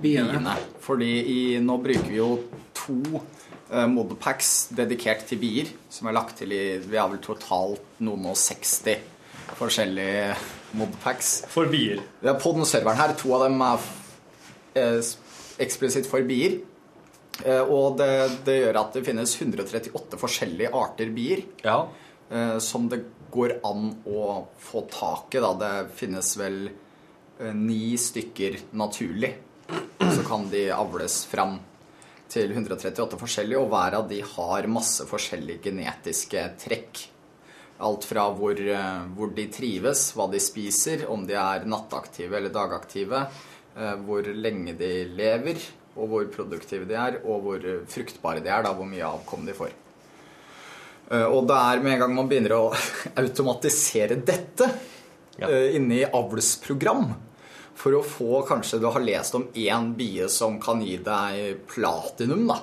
Biene. biene. Fordi i, nå bruker vi jo to uh, modpacks dedikert til bier, som er lagt til i Vi har vel totalt noen og 60 forskjellige modpacks. For bier. Ja, på den serveren her, to av dem er eh, eksplisitt for bier. Eh, og det, det gjør at det finnes 138 forskjellige arter bier Ja. eh, som det går an å få tak i. Da. Det finnes vel eh, ni stykker naturlig. Så kan de avles fram til 138 forskjellige, og hver av de har masse forskjellige genetiske trekk. Alt fra hvor, eh, hvor de trives, hva de spiser, om de er nattaktive eller dagaktive, eh, hvor lenge de lever, og hvor produktive de er, og hvor fruktbare de er, da, hvor mye avkom de får. Eh, Og det er med en gang man begynner å automatisere dette Ja. i avlsprogram for å få Kanskje du har lest om én bie som kan gi deg platinum, da.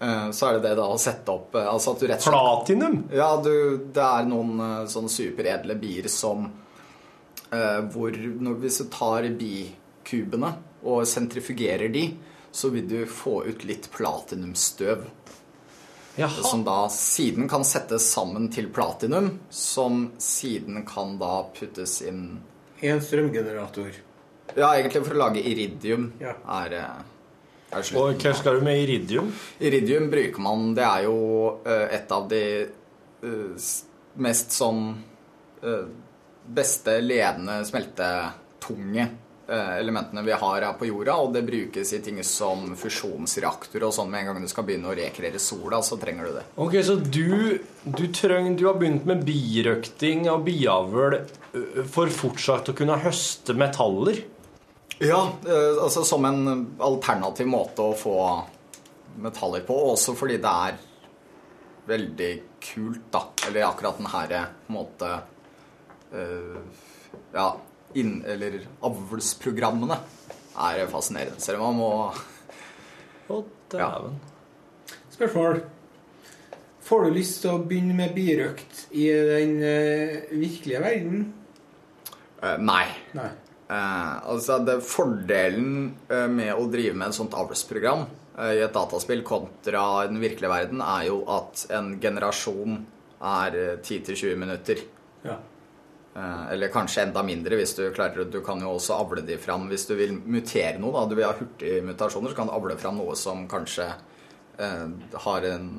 Eh, Så er det det da å sette opp eh, Altså at du rett og slett Platinum? ja, du, det er noen eh, sånne superedle bier som eh, Hvor når, Hvis du tar bikubene og sentrifugerer de, så vil du få ut litt platinumstøv. Jaha. Som da siden kan settes sammen til platinum, som siden kan da puttes inn I En strømgenerator. Ja, egentlig for å lage iridium Ja. er eh, er Og hva skal du med iridium? Iridium bruker man Det er jo uh, et av de uh, mest sånn uh, beste ledende smeltetunge elementene vi har her på jorda, og det brukes i ting som fusjonsreaktorer og sånn. Med en gang du skal begynne å rekreere sola, så trenger du det. Ok, Så du, du, treng, du har begynt med birøkting og biavl for fortsatt å kunne høste metaller? Ja, eh, altså som en alternativ måte å få metaller på, også fordi det er veldig kult, da. Eller akkurat den her på en måte eh, Ja, inn, eller avlsprogrammene er fascinerende. Selv om man må Å, dæven. Spørsmål. Får du lyst til å begynne med birøkt i den eh, virkelige verden? Nei. Nei. Eh, altså det Fordelen eh, med å drive med et sånt avlsprogram eh, i et dataspill kontra den virkelige verden, er jo at en generasjon er eh, 10-20 minutter. Ja. Eh, eller kanskje enda mindre hvis du klarer Du kan jo også avle de fram hvis du vil mutere noe. da, Du vil ha hurtige mutasjoner, så kan du avle fram noe som kanskje eh, har en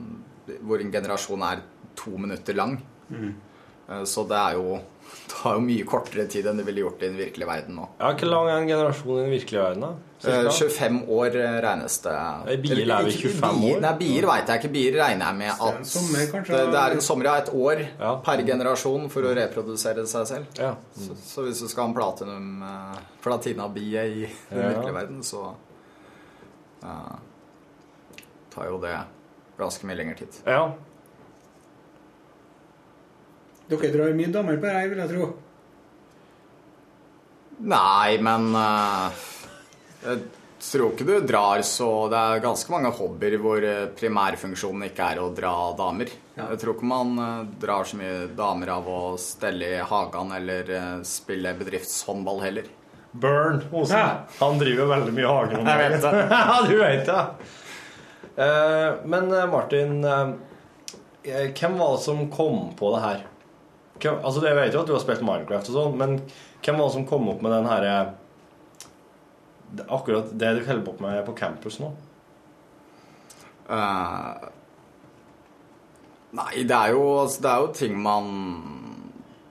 Hvor en generasjon er to minutter lang. Eh, så det er jo tar jo mye kortere tid enn det ville gjort i den virkelige verden nå. Ja, Hvor lang er en generasjon i den virkelige verden? da? Eh, Cirka? 25 år eh, regnes det. I bier er vi 25 år? Nei, bier veit jeg ikke. Bier regner jeg med en at sommer, det, det er en sommer, ja. Et år Ja. per generasjon for å reprodusere seg selv. Ja. Så, så hvis du skal ha en platinum eh, platinabie i den Ja. virkelige verden, så uh, tar jo det ganske mye lengre tid. ja. Dere drar mye damer på det vil jeg tro. Nei, men uh, jeg tror ikke du drar så Det er ganske mange hobbyer hvor eh, primærfunksjonen ikke er å dra damer. Ja. Jeg tror ikke man uh, drar så mye damer av å stelle i hagen eller uh, spille bedriftshåndball heller. Burn. Osen. Ja. Han driver veldig mye i hagen. Jeg vet det. ja, du vet det. Eh, men Martin, hvem var det som kom på det her? Hvem, altså, Jeg vet jo at du har spilt Minecraft og sånn, men hvem var det som kom opp med den herre Akkurat det du holder på med på campus nå? Uh, nei, det er, jo, altså, det er jo ting man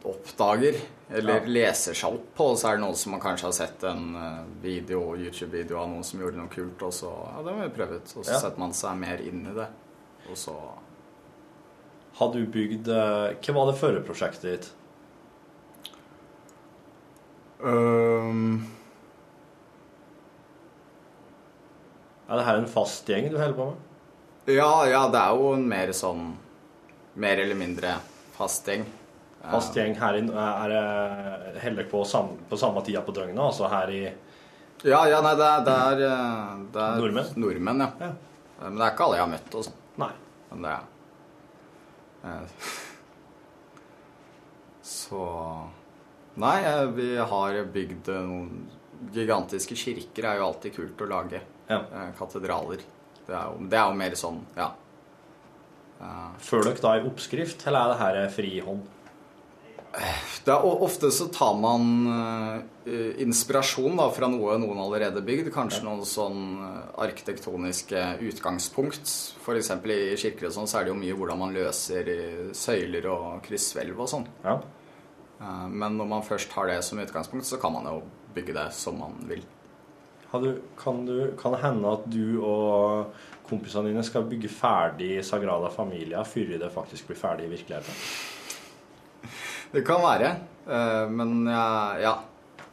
oppdager eller leser seg opp på. Og så er det noen som man kanskje har sett en eh, video, YouTube-video av noen som gjorde noe kult, og så Ja, det må vi prøve ut. Og så Ja. setter man seg mer inn i det. Og så Har du bygd eh, Hva var det forrige prosjektet ditt? Um, Er det her en fast gjeng du holder på med? Ja, ja, det er jo en mer sånn Mer eller mindre fast gjeng. Fast gjeng her inne er heller på, sam, på samme tida på døgnet, altså her i Ja, ja, nei, det er, det er, eh, det er Nordmenn? Nordmenn, ja. Ja. Men det er ikke alle jeg har møtt og sånn. Nei. Men det er Så Nei, eh, vi har bygd eh, noen gigantiske kirker. er jo alltid kult å lage. Ja. Eh, Katedraler. Det er, jo, det er jo mer sånn, ja. Føler dere da i oppskrift, eller er det her frihånd? Det er, ofte så tar man uh, inspirasjon da, fra noe noen allerede bygd. Kanskje noen sånn eh, arkitektoniske utgangspunkt. F.eks. i kirker og sånn, så er det jo mye hvordan man løser eh, søyler og krysshvelv og sånn. Ja. Uh, Men når man først har det som utgangspunkt, så kan man jo bygge det som man vil. Har du, kan, du, kan det hende at du og kompisene dine skal bygge ferdig Sagrada Familia før det faktisk blir ferdig i virkeligheten? Det kan være, eh, men ja.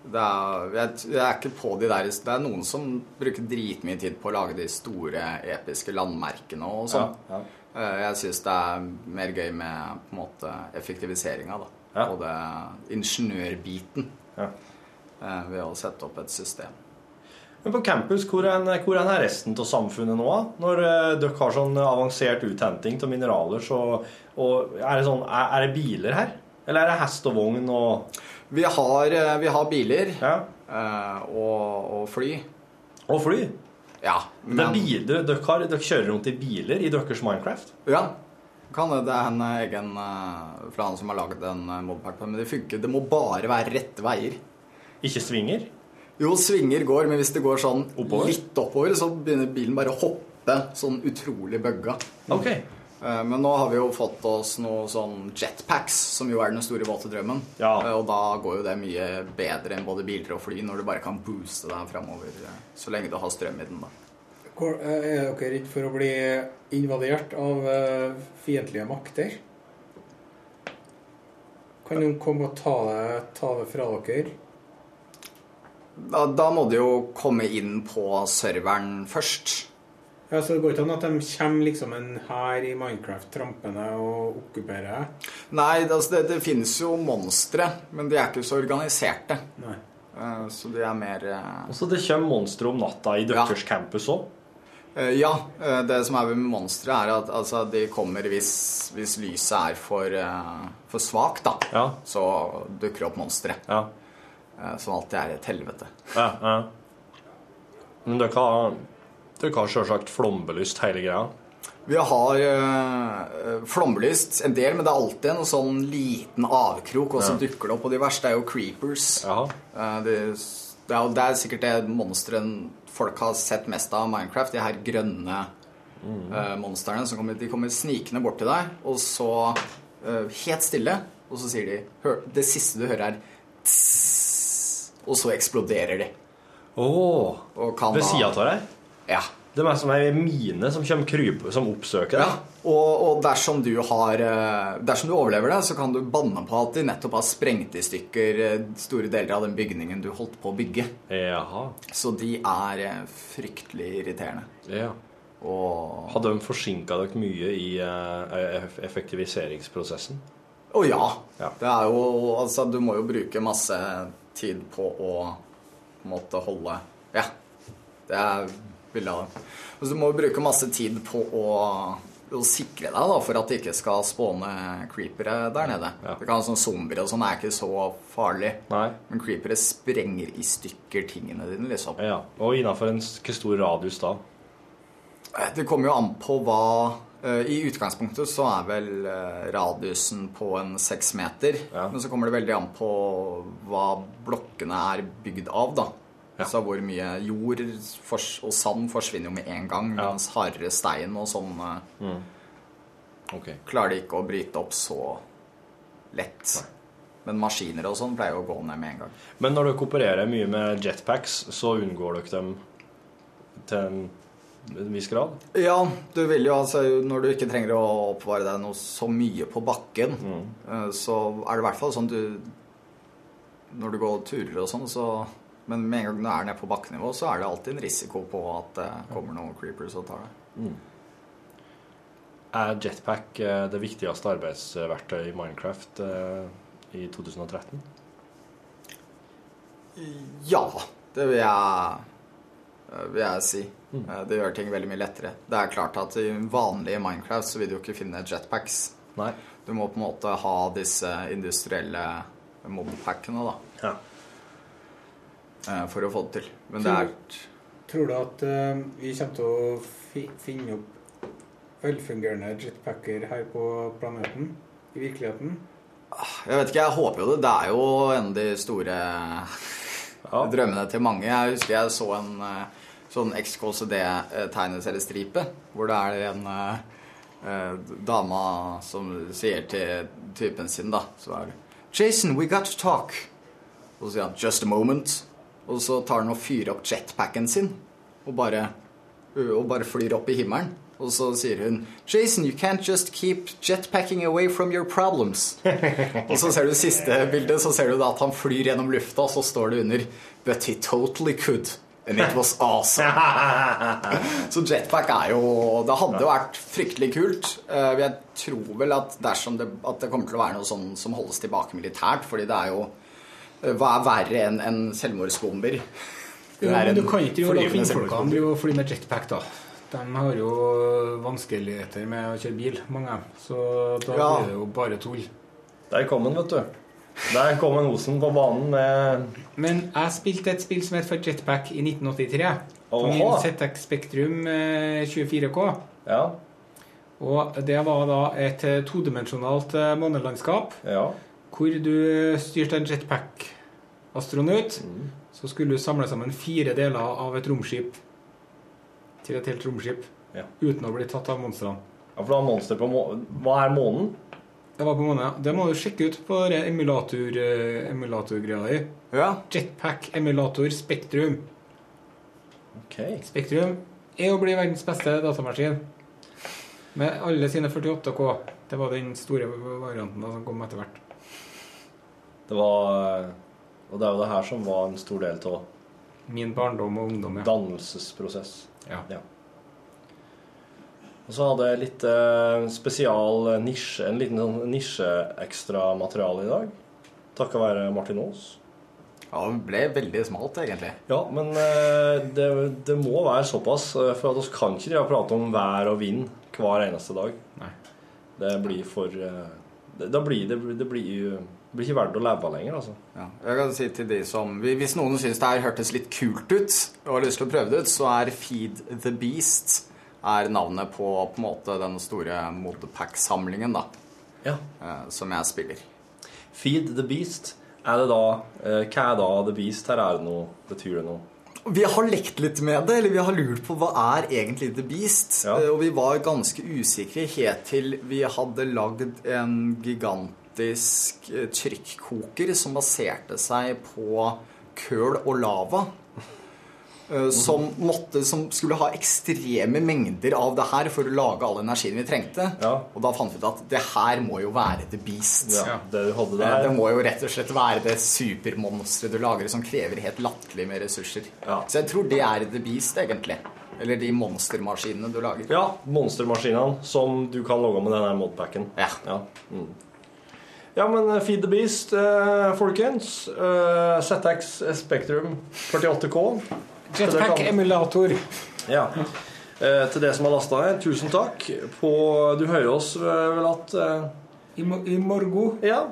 Er, jeg, jeg er ikke på de der Det er noen som bruker dritmye tid på å lage de store, episke landmerkene og sånn. Ja, ja. Jeg syns det er mer gøy med på en måte effektiviseringa, da. Ja. Det ingeniørbiten Ja. eh, ved å sette opp et system. Men på campus, hvor er, hvor er resten av samfunnet nå? Når eh, dere har sånn avansert uthenting av mineraler, så og er, det sånn, er, er det biler her? Eller er det hest og vogn og Vi har, eh, vi har biler Ja. eh, og, og fly. Og fly? Ja, men bil, dere, har, dere kjører rundt i biler i deres Minecraft? Ja. Kan det. Det er en eh, egen fra han som har laget en modpack. Men det funker. Det må bare være rette veier. Ikke svinger? Jo, svinger går, men hvis det går sånn Oppover? litt oppover, så begynner bilen bare å hoppe sånn utrolig bugga. OK. Eh, Men nå har vi jo fått oss noe sånn jetpacks, som jo er den store våte drømmen. Ja. Eh, Og da går jo det mye bedre enn både biler og fly, når du bare kan booste deg framover så lenge du har strøm i den. da. Hvor- eh, Er dere redd for å bli invadert av eh, fiendtlige makter? Kan de komme og ta det, ta det fra dere? Da, da må du jo komme inn på serveren først. Ja, så Det går ikke an at de kommer liksom en hær i Minecraft trampende og okkuperer? Nei, det, altså det, det finnes jo monstre, men de er ikke så organiserte. Nei. Uh, Så de er mer uh... Og så det kommer monstre om natta i deres campus òg. Uh, Ja, eh, det som er med monstre er at altså, de kommer hvis, hvis lyset er for, eh, for svakt, da. Ja. Så dukker det opp monstre. Ja. Eh, Som alltid er et helvete. Ja, ja. Men dere har, dere har sjølsagt flombelyst hele greia. Vi har øh, flombelyst en del, men det er alltid en sånn liten avkrok, og så Ja. dukker det opp. Og de verste er jo creepers. Jaha. Eh, det, det, er, det er sikkert det monsteret folk har sett mest av Minecraft. De her grønne eh, monstrene som kommer, de kommer snikende bort til deg, og så øh, helt stille, og så sier de hør, Det siste du hører, er tss, og så eksploderer de. Oh, Ved sida av deg? Ja. Det er som ei mine som kommer krype, som oppsøker deg. Ja, og, og dersom du har eh, Dersom du overlever det, så kan du banne på at de nettopp har sprengt i stykker eh, store deler av den bygningen du holdt på å bygge. Jaha. Så de er eh, fryktelig irriterende. Ja. Og Har de forsinka dere mye i eh, effektiviseringsprosessen? Å ja. Ja. Det er jo Altså, du må jo bruke masse tid på å måtte holde Ja. Det er bildet av det. Og du må du bruke masse tid på å, å sikre deg da, for at det ikke skal spåne creepere der nede. Det kan sånn Zombier og sånn er ikke så farlig. Men creepere sprenger i stykker tingene dine, liksom. Ja. Og innafor en stor radius da? Det kommer jo an på hva eh, I utgangspunktet så er vel eh, radiusen på en seks meter. Men så kommer det veldig an på hva blokkene er bygd av, da. Altså hvor mye jord og sand forsvinner jo med en gang, mens hardere stein og sånn eh, klarer de ikke å bryte opp så lett. Men maskiner og sånn pleier jo å gå ned med en gang. Men når dere opererer mye med jetpacks, så unngår dere dem til en en viss grad? Ja, du vil jo altså Når du ikke trenger å oppvare deg noe så mye på bakken, mm. så er det i hvert fall sånn du Når du går turer og sånn, så Men med en gang du er nede på bakkenivå, så er det alltid en risiko på at det kommer noen creepers og tar deg. Er jetpack eh, det viktigste arbeidsverktøyet i Minecraft eh, i 2013? Ja, det vil jeg, eh, vil jeg si. Mm. Det gjør ting veldig mye lettere. Det er klart at i vanlige Minecraft så vil du jo ikke finne jetpacks. Nei. Du må på en måte ha disse industrielle mobpackene, da. Eh, For å få det til. Men det er Tror du at eh, vi kommer til å fi finne opp velfungerende jetpacker her på planeten? I virkeligheten? Jeg vet ikke, jeg håper jo det. Det er jo en av de store drømmene til mange. Jeg husker jeg så en eh, sånn XKCD-tegneseriestripe, hvor det er en eh, eh, dama som sier til typen sin, da, så er det Jason, we got to talk. Og så sier han 'just a moment'. Og så tar han og fyrer opp jetpacken sin og bare, og bare flyr opp i himmelen. Og så sier hun 'Jason, you can't just keep jetpacking away from your problems'. og så ser du siste bildet, så ser du da at han flyr gjennom lufta, og så står det under 'But he totally could'. And it was awesome. så jetpack er jo Det hadde jo vært fryktelig kult. Eh, Jeg tror vel at dersom det, at det kommer til å være noe sånn som holdes tilbake militært, fordi det er jo Hva er verre enn en selvmordsbomber? Er men du kan ikke jo la flyvende kvinnfolkene selvmordsbomber. drive og fly med jetpack, da. De har jo vanskeligheter med å kjøre bil, mange. Så da Ja. blir det jo bare tull. Der kom han, vet du. Der kom en Osen på banen med Men jeg spilte et spill som het for Jetpack i 1983. På min ZX Spektrum eh, 24K. Ja. Og det var da et eh, todimensjonalt eh, månelandskap Ja. Hvor du styrte en jetpack-astronaut så skulle du samle sammen fire deler av et romskip til et helt romskip Ja. uten å bli tatt av monstrene. Ja, for du har monster på må Hva er månen? Det var på måneden, ja. Det må du sjekke ut på det emulator-greia emulatorgreia di. Ja. Jetpack emulator Spektrum. Ok. Spektrum er å bli verdens beste datamaskin. Med alle sine 48K. Det var den store varianten da, som kom etter hvert. Det var Og det er jo det her som var en stor del av Min barndom og ungdom, ja. dannelsesprosess. Ja. Og så hadde jeg litt eh, spesial nisje, en liten sånn nisjeekstramateriale i dag. Takket være Martin Aas. Ja, det ble veldig smalt, egentlig. Ja, men eh, det, det må være såpass, eh, for at vi kan ikke drive og prate om vær og vind hver eneste dag. Nei. Det blir for eh, det, Da blir det, det blir, jo- det blir ikke verdt å leve lenger, altså. Ja. Jeg kan si til de som Hvis noen syns det her hørtes litt kult ut, og har lyst til å prøve det ut, så er Feed the Beast er navnet på, på en måte den store Modpack-samlingen, da. Ja. eh, Som jeg spiller. Feed the beast. Er det da eh, Hva er da the beast? Her er det noe Betyr det noe? Vi har lekt litt med det, eller vi har lurt på hva er egentlig The Beast. Ja. Eh, Og vi var ganske usikre helt til vi hadde lagd en gigantisk eh, trykkoker som baserte seg på køl og lava. eh, Som, måtte, som skulle ha ekstreme mengder av det her for å lage all energien vi trengte. Ja. Og da fant vi ut at det her må jo være The Beast. Ja, det du hadde Eh, der. Det må jo rett og slett være det supermonsteret du lager som krever helt latterlig med ressurser. Ja. Så jeg tror det er The Beast, egentlig. Eller de monstermaskinene du lager. Ja, monstermaskinene som du kan logge med denne modpacken. Ja. Ja, mm. Ja men eh, Feed the Beast, eh, folkens. Eh, ZX Spektrum 48K. Jetpack-emulator. Ja. Eh, til det som har lasta ned, tusen takk. På, du hører oss eh, vel at eh, I, mo- I morgen. Ja.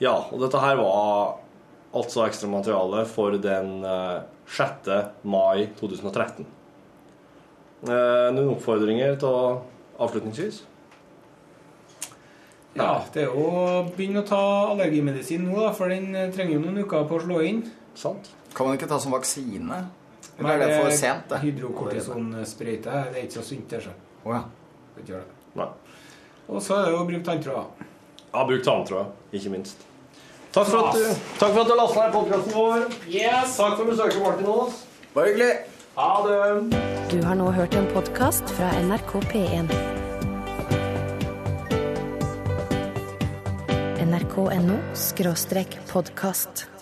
ja. Og dette her var altså ekstra materiale for den eh, 6. mai 2013. Eh, noen oppfordringer til avslutningsvis? Ja, det er jo å begynne å ta allergimedisin nå, da, for den trenger jo noen uker på å slå inn. Sant? Kan man ikke ta som vaksine? Eller er det for sent, det? Hydrokortisonsprøyte det er ikke så sunt, det. så. Å ja. Det gjør det. Nei. Og så er det jo å bruke tanntråder. Ja, bruk tanntråd, ikke minst. Takk for at du, takk for at du lasta ned podkasten vår. Yes! Takk for besøket, Martin Aas. Bare hyggelig. Ha det. Du har nå hørt en podkast fra NRK P1. nrk.no podkast.